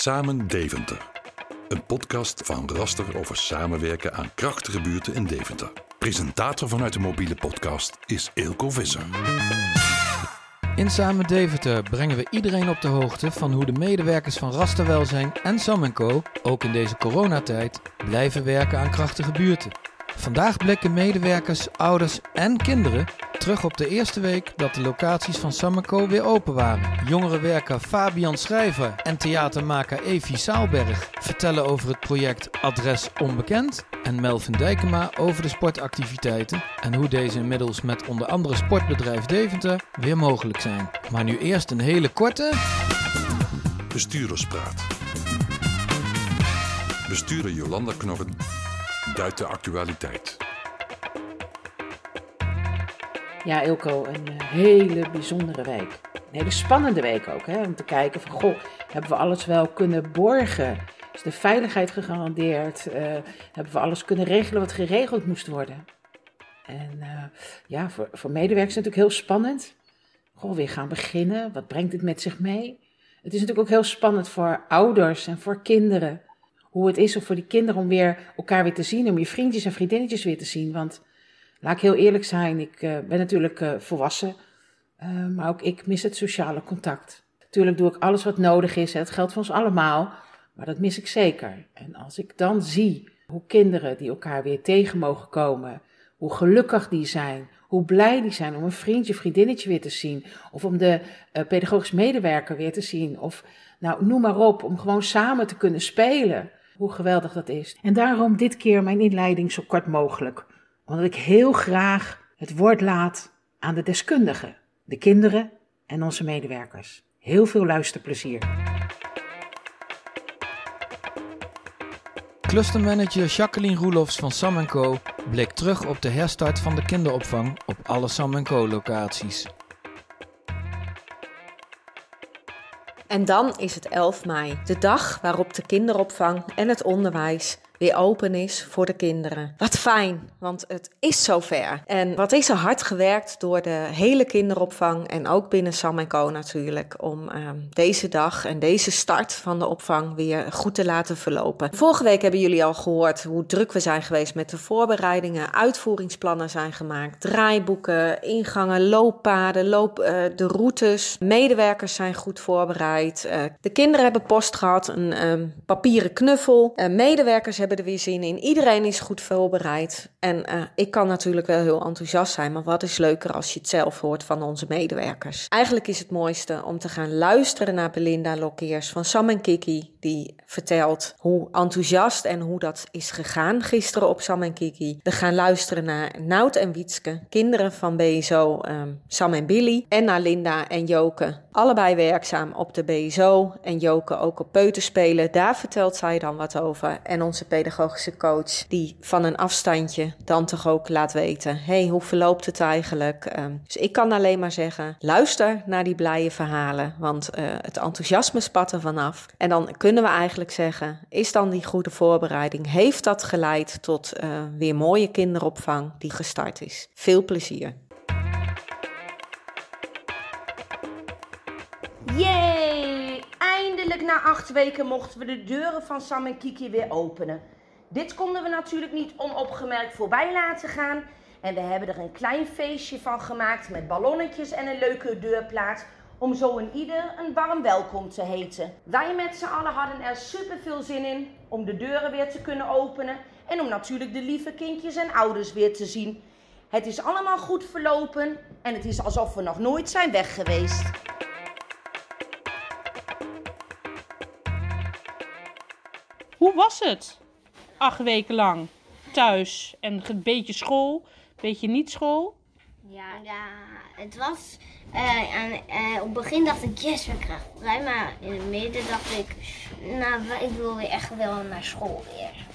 Samen Deventer. Een podcast van Raster over samenwerken aan krachtige buurten in Deventer. Presentator vanuit de mobiele podcast is Eelco Visser. In Samen Deventer brengen we iedereen op de hoogte van hoe de medewerkers van Rasterwelzijn en Sam Co. ook in deze coronatijd blijven werken aan krachtige buurten. Vandaag blikken medewerkers, ouders en kinderen terug op de eerste week dat de locaties van Summerco weer open waren. Jongerenwerker Fabian Schrijver en theatermaker Evie Saalberg vertellen over het project Adres Onbekend. En Melvin Dijkema over de sportactiviteiten en hoe deze inmiddels met onder andere sportbedrijf Deventer weer mogelijk zijn. Maar nu eerst een hele korte. Bestuurderspraat. Bestuurder Jolanda Knorren duidt de actualiteit. Ja, Ilko, een eh, hele bijzondere week. Een hele spannende week ook, hè? om te kijken van, goh, hebben we alles wel kunnen borgen? Is de veiligheid gegarandeerd? Uh, hebben we alles kunnen regelen wat geregeld moest worden? En uh, ja, voor, voor medewerkers natuurlijk heel spannend. Goh, weer gaan beginnen. Wat brengt het met zich mee? Het is natuurlijk ook heel spannend voor ouders en voor kinderen. Hoe het is om voor die kinderen om weer elkaar weer te zien, om je vriendjes en vriendinnetjes weer te zien. Want laat ik heel eerlijk zijn, ik uh, ben natuurlijk uh, volwassen, uh, maar ook ik mis het sociale contact. Natuurlijk doe ik alles wat nodig is, het geldt voor ons allemaal, maar dat mis ik zeker. En als ik dan zie hoe kinderen die elkaar weer tegen mogen komen, hoe gelukkig die zijn, hoe blij die zijn om een vriendje, vriendinnetje weer te zien, of om de pedagogisch medewerker weer te zien, of nou, noem maar op, om gewoon samen te kunnen spelen. Hoe geweldig dat is. En daarom dit keer mijn inleiding zo kort mogelijk omdat ik heel graag het woord laat aan de deskundigen, de kinderen en onze medewerkers. Heel veel luisterplezier. Clustermanager Jacqueline Roelofs van Sam Co. blikt terug op de herstart van de kinderopvang op alle Sam Co locaties. En dan is het 11 mei, de dag waarop de kinderopvang en het onderwijs weer open is voor de kinderen. Wat fijn, want het is zover. En wat is er hard gewerkt door de hele kinderopvang en ook binnen Sam Co natuurlijk om uh, deze dag en deze start van de opvang weer goed te laten verlopen. Vorige week hebben jullie al gehoord hoe druk we zijn geweest met de voorbereidingen, uitvoeringsplannen zijn gemaakt, draaiboeken, ingangen, looppaden, loop, uh, de routes. Medewerkers zijn goed voorbereid. Uh, de kinderen hebben post gehad, een um, papieren knuffel. medewerkers hebben er weer zin in. Iedereen is goed voorbereid. En uh, ik kan natuurlijk wel heel enthousiast zijn, maar wat is leuker als je het zelf hoort van onze medewerkers? Eigenlijk is het mooiste om te gaan luisteren naar Belinda Lokkeers van Sam en Kiki, die vertelt hoe enthousiast en hoe dat is gegaan gisteren op Sam en Kiki. We gaan luisteren naar Nout en Wietske, kinderen van BSO um, Sam en Billy, en naar Linda en Joke. Allebei werkzaam op de BSO en Joke ook op peuterspelen. Daar vertelt zij dan wat over. En onze pedagogische coach, die van een afstandje dan toch ook laat weten: hey, hoe verloopt het eigenlijk? Um, dus ik kan alleen maar zeggen: luister naar die blije verhalen, want uh, het enthousiasme spat er vanaf. En dan kunnen we eigenlijk zeggen: is dan die goede voorbereiding, heeft dat geleid tot uh, weer mooie kinderopvang die gestart is? Veel plezier. Yay! Eindelijk na acht weken mochten we de deuren van Sam en Kiki weer openen. Dit konden we natuurlijk niet onopgemerkt voorbij laten gaan. En we hebben er een klein feestje van gemaakt met ballonnetjes en een leuke deurplaat. Om zo een ieder een warm welkom te heten. Wij met z'n allen hadden er super veel zin in om de deuren weer te kunnen openen. En om natuurlijk de lieve kindjes en ouders weer te zien. Het is allemaal goed verlopen en het is alsof we nog nooit zijn weg geweest. Hoe was het? Acht weken lang thuis en een beetje school, een beetje niet school? Ja, ja het was. Uh, aan, uh, op het begin dacht ik, yes, we krijgen vrij. Maar in het midden dacht ik, nou, ik wil weer echt wel naar school weer.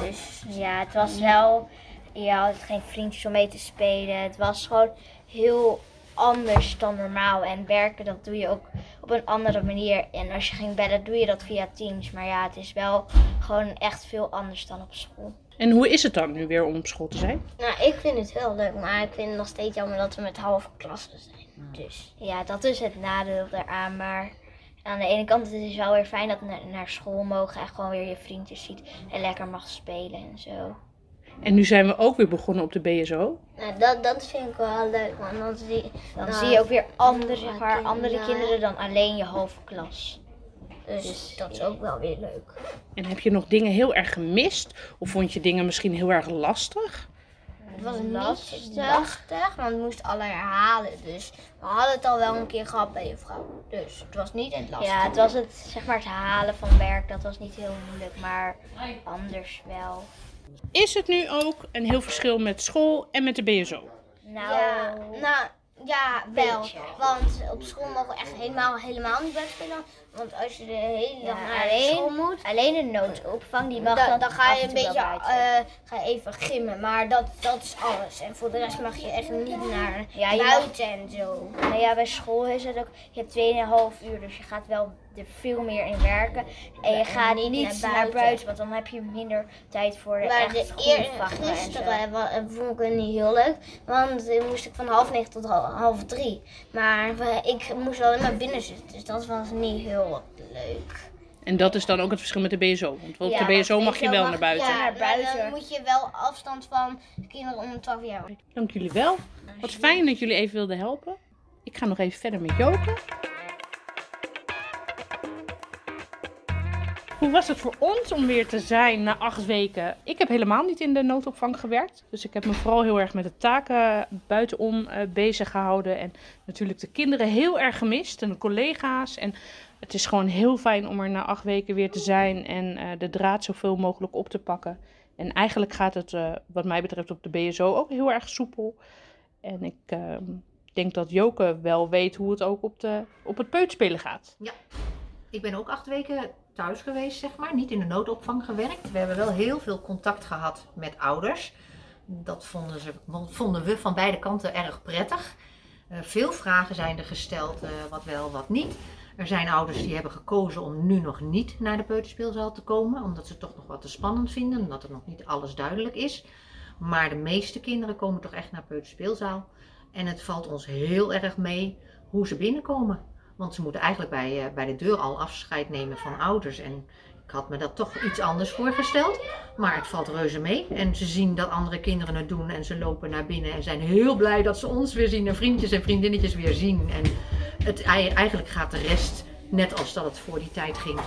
Dus ja, het was wel. Je had geen vriendjes om mee te spelen. Het was gewoon heel anders dan normaal. En werken, dat doe je ook op een andere manier. En als je ging bellen, doe je dat via Teams. Maar ja, het is wel gewoon echt veel anders dan op school. En hoe is het dan nu weer om op school te zijn? Nou, ik vind het heel leuk, maar ik vind het nog steeds jammer dat we met halve klassen zijn. Dus ja, dat is het nadeel eraan. Maar aan de ene kant het is het wel weer fijn dat we naar, naar school mogen en gewoon weer je vriendjes ziet en lekker mag spelen en zo. En nu zijn we ook weer begonnen op de BSO. Nou, dat, dat vind ik wel leuk, want dan zie, dan zie je ook weer andere, zeg maar, kinderen. andere kinderen dan alleen je hoofdklas. Dus dat is ook wel weer leuk. En heb je nog dingen heel erg gemist? Of vond je dingen misschien heel erg lastig? Het was niet lastig, want we moesten alle herhalen. Dus we hadden het al wel een keer gehad bij je vrouw. Dus het was niet het lastig. Ja, het was het, zeg maar, het halen van werk. Dat was niet heel moeilijk, maar anders wel. Is het nu ook een heel verschil met school en met de BSO? Nou, ja, nou, ja, wel. Want op school mogen we echt helemaal, helemaal niet buiten spelen. Want als je de hele dag naar alleen- school moet, alleen de noodopvang, die mag Dan, dan, dan ga je een en beetje wel eh, ga je even gimmen, maar dat, dat is alles. En voor de rest mag je echt niet naar Ja, je mag- buiten en zo. Nou ja, bij school is het ook, je hebt 2,5 uur, dus je gaat wel er veel meer in werken. En je gaat niet naar naar buiten. want dan heb je minder tijd voor de Maar echt de eer, en gisteren wa- eh, vond ik het niet heel leuk, want dan moest ik van half negen tot hal- half drie. Maar we- ik moest alleen maar binnen zitten, dus dat was niet heel leuk. En dat is dan ook het verschil met de BSO. Want op Ja, de BSO mag je wel naar buiten. Ja, naar maar buiten. dan moet je wel afstand van kinderen onder 12 jaar. Dank jullie wel. Wat fijn dat jullie even wilden helpen. Ik ga nog even verder met Joke. Hoe was het voor ons om weer te zijn na acht weken? Ik heb helemaal niet in de noodopvang gewerkt. Dus ik heb me vooral heel erg met de taken buitenom eh, bezig gehouden. En natuurlijk de kinderen heel erg gemist en de collega's. En het is gewoon heel fijn om er na acht weken weer te zijn en eh, de draad zoveel mogelijk op te pakken. En eigenlijk gaat het, eh, wat mij betreft, op de BSO ook heel erg soepel. En ik ehm, denk dat Joke wel weet hoe het ook op, de, op het peuterspelen gaat. Ik ben ook acht weken thuis geweest, zeg maar. Niet in de noodopvang gewerkt. We hebben wel heel veel contact gehad met ouders. Dat vonden, ze, vonden we van beide kanten erg prettig. Eh, veel vragen zijn er gesteld, wat wel, wat niet. Er zijn ouders die hebben gekozen om nu nog niet naar de peuterspeelzaal te komen. Omdat ze het toch nog wat te spannend vinden. Omdat er nog niet alles duidelijk is. Maar de meeste kinderen komen toch echt naar peuterspeelzaal. En het valt ons heel erg mee hoe ze binnenkomen. Want ze moeten eigenlijk bij, eh, bij de deur al afscheid nemen van ouders. En ik had me dat toch iets anders voorgesteld. Maar het valt reuze mee. En ze zien dat andere kinderen het doen. En ze lopen naar binnen en zijn heel blij dat ze ons weer zien. En vriendjes en vriendinnetjes weer zien. En het, ei- eigenlijk gaat de rest net als dat het voor die tijd ging.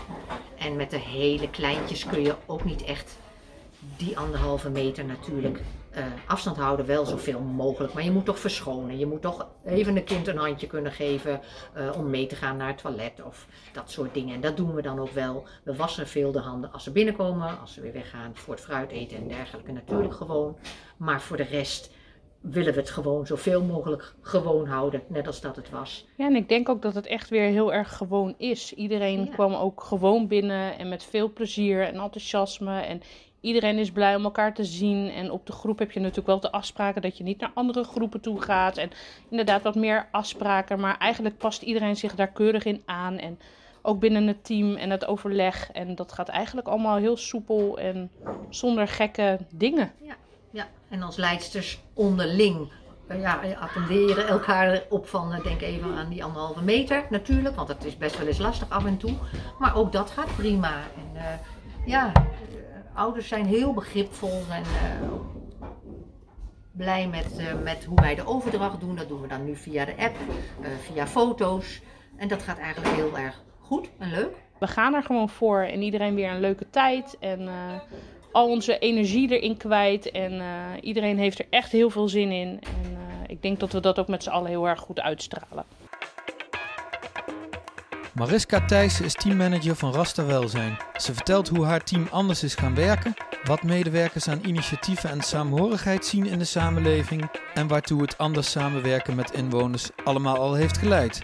En met de hele kleintjes kun je ook niet echt die anderhalve meter natuurlijk eh, afstand houden, wel zoveel mogelijk. Maar je moet toch verschonen. Je moet toch even een kind een handje kunnen geven eh, om mee te gaan naar het toilet of dat soort dingen. En dat doen we dan ook wel. We wassen veel de handen als ze binnenkomen, als ze weer weggaan voor het fruit eten en dergelijke. Natuurlijk gewoon. Maar voor de rest willen we het gewoon zoveel mogelijk gewoon houden, net als dat het was. Ja, en ik denk ook dat het echt weer heel erg gewoon is. Iedereen Ja. kwam ook gewoon binnen en met veel plezier en enthousiasme. En iedereen is blij om elkaar te zien. En op de groep heb je natuurlijk wel de afspraken dat je niet naar andere groepen toe gaat. En inderdaad wat meer afspraken. Maar eigenlijk past iedereen zich daar keurig in aan. En ook binnen het team en het overleg. En dat gaat eigenlijk allemaal heel soepel en zonder gekke dingen. Ja, en als leidsters onderling eh, ja, attenderen elkaar op van, eh, denk even aan die anderhalve meter natuurlijk, want dat is best wel eens lastig af en toe. Maar ook dat gaat prima. En eh, ja, ouders zijn heel begripvol en blij met, met hoe wij de overdracht doen. Dat doen we dan nu via de app, via foto's. En dat gaat eigenlijk heel erg goed en leuk. we gaan er gewoon voor en iedereen weer een leuke tijd. En al onze energie erin kwijt. En eh, iedereen heeft er echt heel veel zin in. En eh, ik denk dat we dat ook met z'n allen heel erg goed uitstralen. Mariska Thijssen is teammanager van Rasta Welzijn. Ze vertelt hoe haar team anders is gaan werken, wat medewerkers aan initiatieven en saamhorigheid zien in de samenleving en waartoe het anders samenwerken met inwoners allemaal al heeft geleid.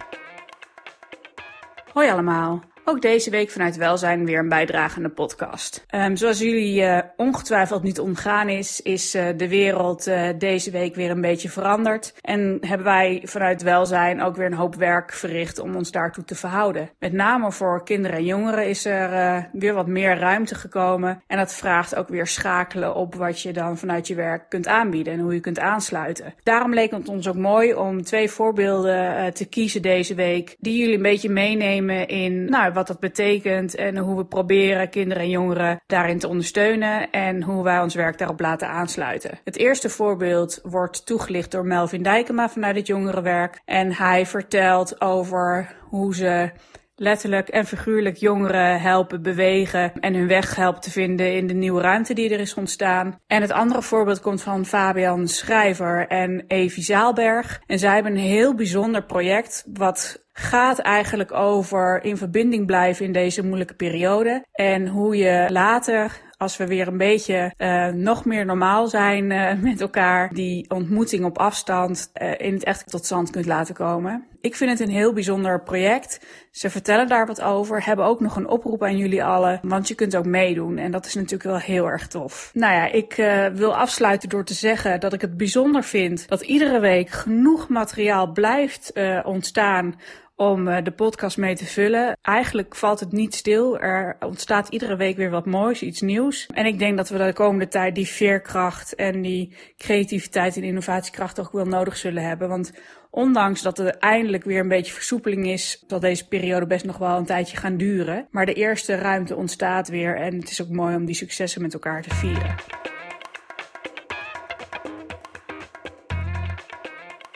Hoi allemaal. Ook deze week vanuit Welzijn weer een bijdragende podcast. Um, zoals jullie uh, ongetwijfeld niet ontgaan is, is uh, de wereld uh, deze week weer een beetje veranderd. En hebben wij vanuit Welzijn ook weer een hoop werk verricht om ons daartoe te verhouden. Met name voor kinderen en jongeren is er weer wat meer ruimte gekomen. En dat vraagt ook weer schakelen op wat je dan vanuit je werk kunt aanbieden en hoe je kunt aansluiten. Daarom leek het ons ook mooi om twee voorbeelden te kiezen deze week, die jullie een beetje meenemen in nou, wat dat betekent en hoe we proberen kinderen en jongeren daarin te ondersteunen en hoe wij ons werk daarop laten aansluiten. Het eerste voorbeeld wordt toegelicht door Melvin Dijkema vanuit het jongerenwerk en hij vertelt over hoe ze letterlijk en figuurlijk jongeren helpen bewegen en hun weg helpen te vinden in de nieuwe ruimte die er is ontstaan. En het andere voorbeeld komt van Fabian Schrijver en Evi Zaalberg. En zij hebben een heel bijzonder project wat gaat eigenlijk over in verbinding blijven in deze moeilijke periode. En hoe je later als we weer een beetje uh, nog meer normaal zijn uh, met elkaar, die ontmoeting op afstand uh, in het echt tot stand kunt laten komen. Ik vind het een heel bijzonder project. Ze vertellen daar wat over, hebben ook nog een oproep aan jullie allen, want je kunt ook meedoen en dat is natuurlijk wel heel erg tof. Nou ja, ik wil afsluiten door te zeggen dat ik het bijzonder vind dat iedere week genoeg materiaal blijft ontstaan om uh, de podcast mee te vullen. Eigenlijk valt het niet stil. Er ontstaat iedere week weer wat moois, iets nieuws. En ik denk dat we de komende tijd die veerkracht en die creativiteit en innovatiekracht ook wel nodig zullen hebben. Want ondanks dat er eindelijk weer een beetje versoepeling is, zal deze periode best nog wel een tijdje gaan duren. Maar de eerste ruimte ontstaat weer en het is ook mooi om die successen met elkaar te vieren.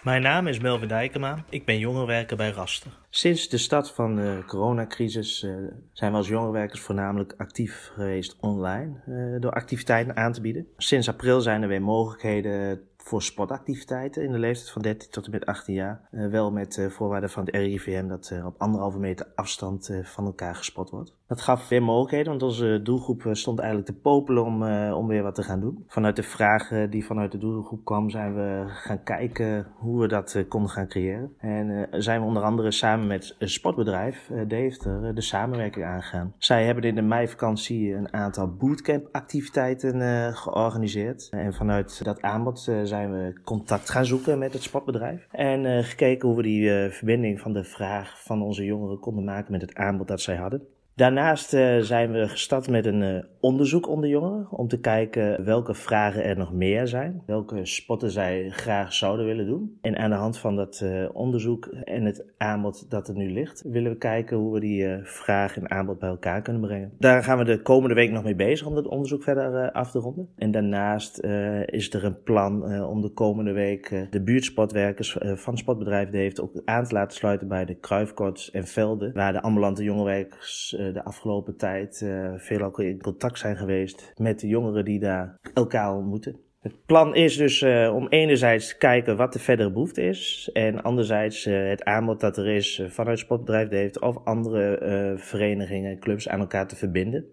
Mijn naam is Melvin Dijkema. Ik ben jongerenwerker bij Raster. Sinds de start van de coronacrisis uh, zijn we als jongerenwerkers voornamelijk actief geweest online uh, door activiteiten aan te bieden. Sinds april zijn er weer mogelijkheden voor sportactiviteiten in de leeftijd van 13 tot en met 18 jaar. Uh, wel met uh, voorwaarden van het RIVM dat uh, op anderhalve meter afstand van elkaar gespot wordt. Dat gaf weer mogelijkheden, want onze doelgroep stond eigenlijk te popelen om, om weer wat te gaan doen. Vanuit de vragen die vanuit de doelgroep kwam zijn we gaan kijken hoe we dat konden gaan creëren. En zijn we onder andere samen met een sportbedrijf, Deventer, de samenwerking aangegaan. Zij hebben in de meivakantie een aantal bootcamp activiteiten georganiseerd. En vanuit dat aanbod zijn we contact gaan zoeken met het sportbedrijf. En gekeken hoe we die verbinding van de vraag van onze jongeren konden maken met het aanbod dat zij hadden. Daarnaast uh, zijn we gestart met een uh, onderzoek onder jongeren om te kijken welke vragen er nog meer zijn, welke sporten zij graag zouden willen doen. En aan de hand van dat uh, onderzoek en het aanbod dat er nu ligt, willen we kijken hoe we die vraag en aanbod bij elkaar kunnen brengen. Daar gaan we de komende week nog mee bezig om dat onderzoek verder af te ronden. En daarnaast is er een plan om de komende week de buurtsportwerkers van Sportbedrijf heeft ook aan te laten sluiten bij de Kruifkorts en Velden, waar de ambulante jongerenwerkers eh, de afgelopen tijd uh, veel ook in contact zijn geweest met de jongeren die daar elkaar ontmoeten. Het plan is dus uh, om enerzijds te kijken wat de verdere behoefte is. En anderzijds het aanbod dat er is vanuit Sportbedrijf heeft of andere verenigingen, clubs aan elkaar te verbinden.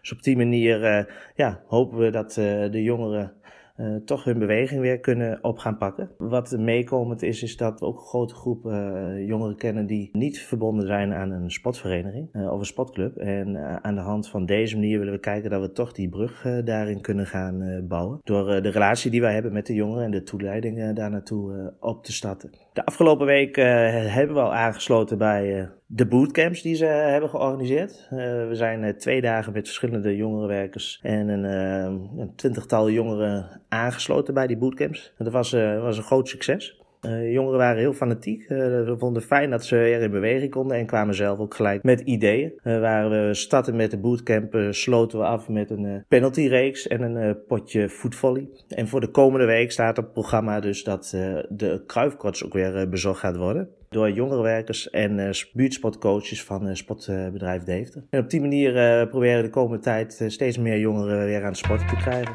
dus op die manier ja, hopen we dat de jongeren uh, toch hun beweging weer kunnen op gaan pakken. Wat meekomend is, is dat we ook een grote groep uh, jongeren kennen die niet verbonden zijn aan een sportvereniging uh, of een sportclub. En aan de hand van deze manier willen we kijken dat we toch die brug daarin kunnen gaan bouwen. Door de relatie die wij hebben met de jongeren en de toeleiding daar naartoe op te starten. De afgelopen week hebben we al aangesloten bij de bootcamps die ze hebben georganiseerd. Uh, we zijn uh, twee dagen met verschillende jongerenwerkers en een, uh, een twintigtal jongeren aangesloten bij die bootcamps. Dat was, was een groot succes. Uh, jongeren waren heel fanatiek. Uh, we vonden het fijn dat ze er in beweging konden en kwamen zelf ook gelijk met ideeën. Uh, waar we starten met de bootcamp, sloten we af met een penaltyreeks en een potje voetvolley. En voor de komende week staat op het programma dus dat de kruifkorts ook weer bezocht gaat worden door jongerenwerkers en uh, van uh, sportbedrijf Deventer. En op die manier uh, proberen we de komende tijd steeds meer jongeren weer aan het sporten te krijgen.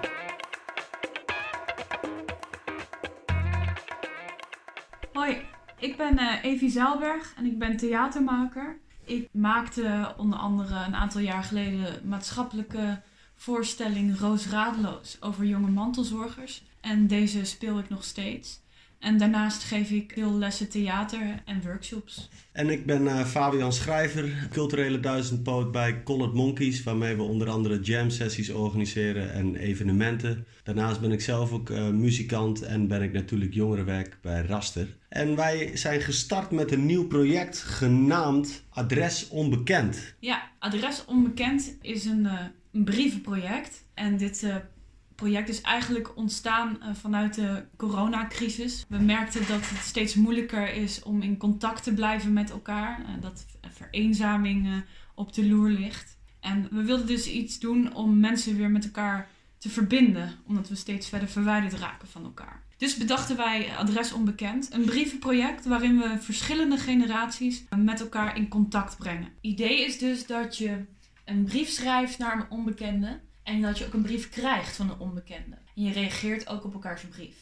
Ik ben uh, Evie Zaalberg en ik ben theatermaker. Ik maakte onder andere een aantal jaar geleden maatschappelijke voorstelling Roos Radeloos over jonge mantelzorgers. En deze speel ik nog steeds. En daarnaast geef ik veel lessen theater en workshops. En ik ben uh, Fabian Schrijver, culturele duizendpoot bij Colored Monkeys, waarmee we onder andere jam sessies organiseren en evenementen. Daarnaast ben ik zelf ook uh, muzikant en ben ik natuurlijk jongerenwerk bij Raster. En wij zijn gestart met een nieuw project genaamd Adres Onbekend. Ja, Adres Onbekend is een, uh, een brievenproject. En dit project is eigenlijk ontstaan uh, vanuit de coronacrisis. We merkten dat het steeds moeilijker is om in contact te blijven met elkaar. Uh, dat vereenzaming uh, op de loer ligt. En we wilden dus iets doen om mensen weer met elkaar te verbinden, omdat we steeds verder verwijderd raken van elkaar. Dus bedachten wij Adres Onbekend, een brievenproject waarin we verschillende generaties met elkaar in contact brengen. Idee is dus dat je een brief schrijft naar een onbekende en dat je ook een brief krijgt van een onbekende. En je reageert ook op elkaars brief.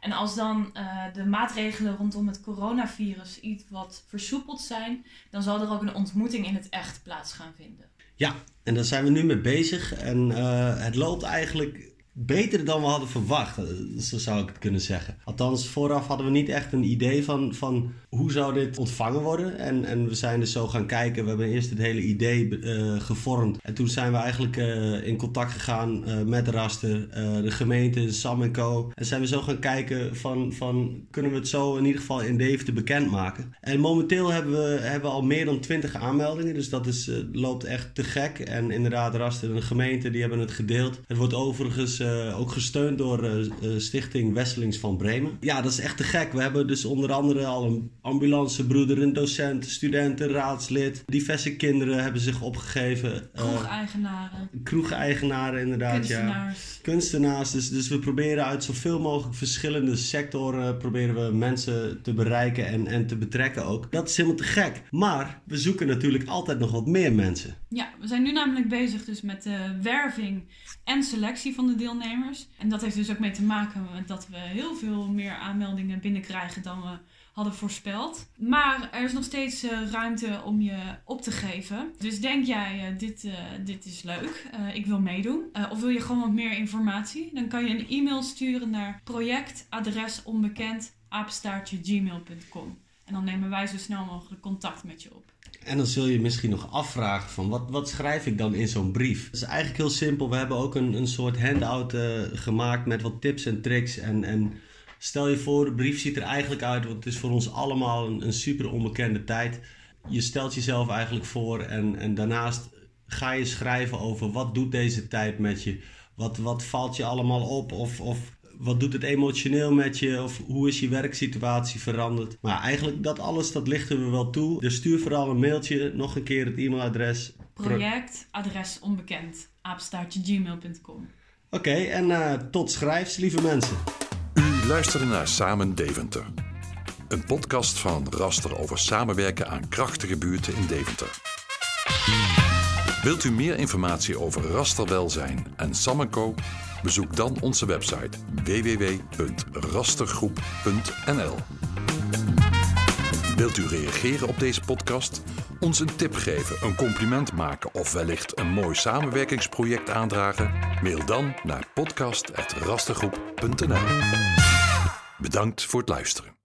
En als dan uh, de maatregelen rondom het coronavirus iets wat versoepeld zijn, dan zal er ook een ontmoeting in het echt plaats gaan vinden. Ja, en daar zijn we nu mee bezig. En uh, het loopt eigenlijk beter dan we hadden verwacht, zo zou ik het kunnen zeggen. Althans, vooraf hadden we niet echt een idee van, van hoe zou dit ontvangen worden. En, en we zijn dus zo gaan kijken. We hebben eerst het hele idee uh, gevormd. En toen zijn we eigenlijk uh, in contact gegaan uh, met Raster, de gemeente, Sam Co. En zijn we zo gaan kijken van, van kunnen we het zo in ieder geval in Deventer bekendmaken. En momenteel hebben we, hebben al meer dan 20 aanmeldingen. Dus dat is, loopt echt te gek. En inderdaad, Raster en de gemeente die hebben het gedeeld. Het wordt overigens uh, ook gesteund door uh, Stichting Wesselings van Bremen. Ja, dat is echt te gek. We hebben dus onder andere al een ambulancebroeder, een docent, studenten, raadslid. Diverse kinderen hebben zich opgegeven. Kroegeigenaren. Kroegeigenaren, inderdaad, Kunstenaars. ja. Kunstenaars. Dus, dus we proberen uit zoveel mogelijk verschillende sectoren proberen we mensen te bereiken en, en te betrekken ook. Dat is helemaal te gek. Maar we zoeken natuurlijk altijd nog wat meer mensen. Ja, we zijn nu namelijk bezig dus met de werving en selectie van de deelnemers. En dat heeft dus ook mee te maken met dat we heel veel meer aanmeldingen binnenkrijgen dan we hadden voorspeld. Maar er is nog steeds uh, ruimte om je op te geven. Dus denk jij, uh, dit, uh, dit is leuk, ik wil meedoen. of wil je gewoon wat meer informatie? Dan kan je een e-mail sturen naar projectadresonbekend.gmail.com En dan nemen wij zo snel mogelijk contact met je op. En dan zul je misschien nog afvragen van wat, wat schrijf ik dan in zo'n brief? Het is eigenlijk heel simpel. We hebben ook een, een soort handout uh, gemaakt met wat tips en tricks. En, en stel je voor, de brief ziet er eigenlijk uit, want het is voor ons allemaal een, een super onbekende tijd. Je stelt jezelf eigenlijk voor en, en daarnaast ga je schrijven over wat doet deze tijd met je? Wat, wat valt je allemaal op? Of, of wat doet het emotioneel met je? Of hoe is je werksituatie veranderd? Maar eigenlijk dat alles, dat lichten we wel toe. Dus stuur vooral een mailtje. Nog een keer het e-mailadres. Project, adres onbekend. gmail.com. Oké, okay, en uh, tot schrijfs, lieve mensen. U luisterde naar Samen Deventer. Een podcast van Raster over samenwerken aan krachtige buurten in Deventer. Wilt u meer informatie over rasterwelzijn en Samenco? Bezoek dan onze website www.rastergroep.nl. Wilt u reageren op deze podcast? Ons een tip geven, een compliment maken of wellicht een mooi samenwerkingsproject aandragen? Mail dan naar podcast.rastergroep.nl. Bedankt voor het luisteren.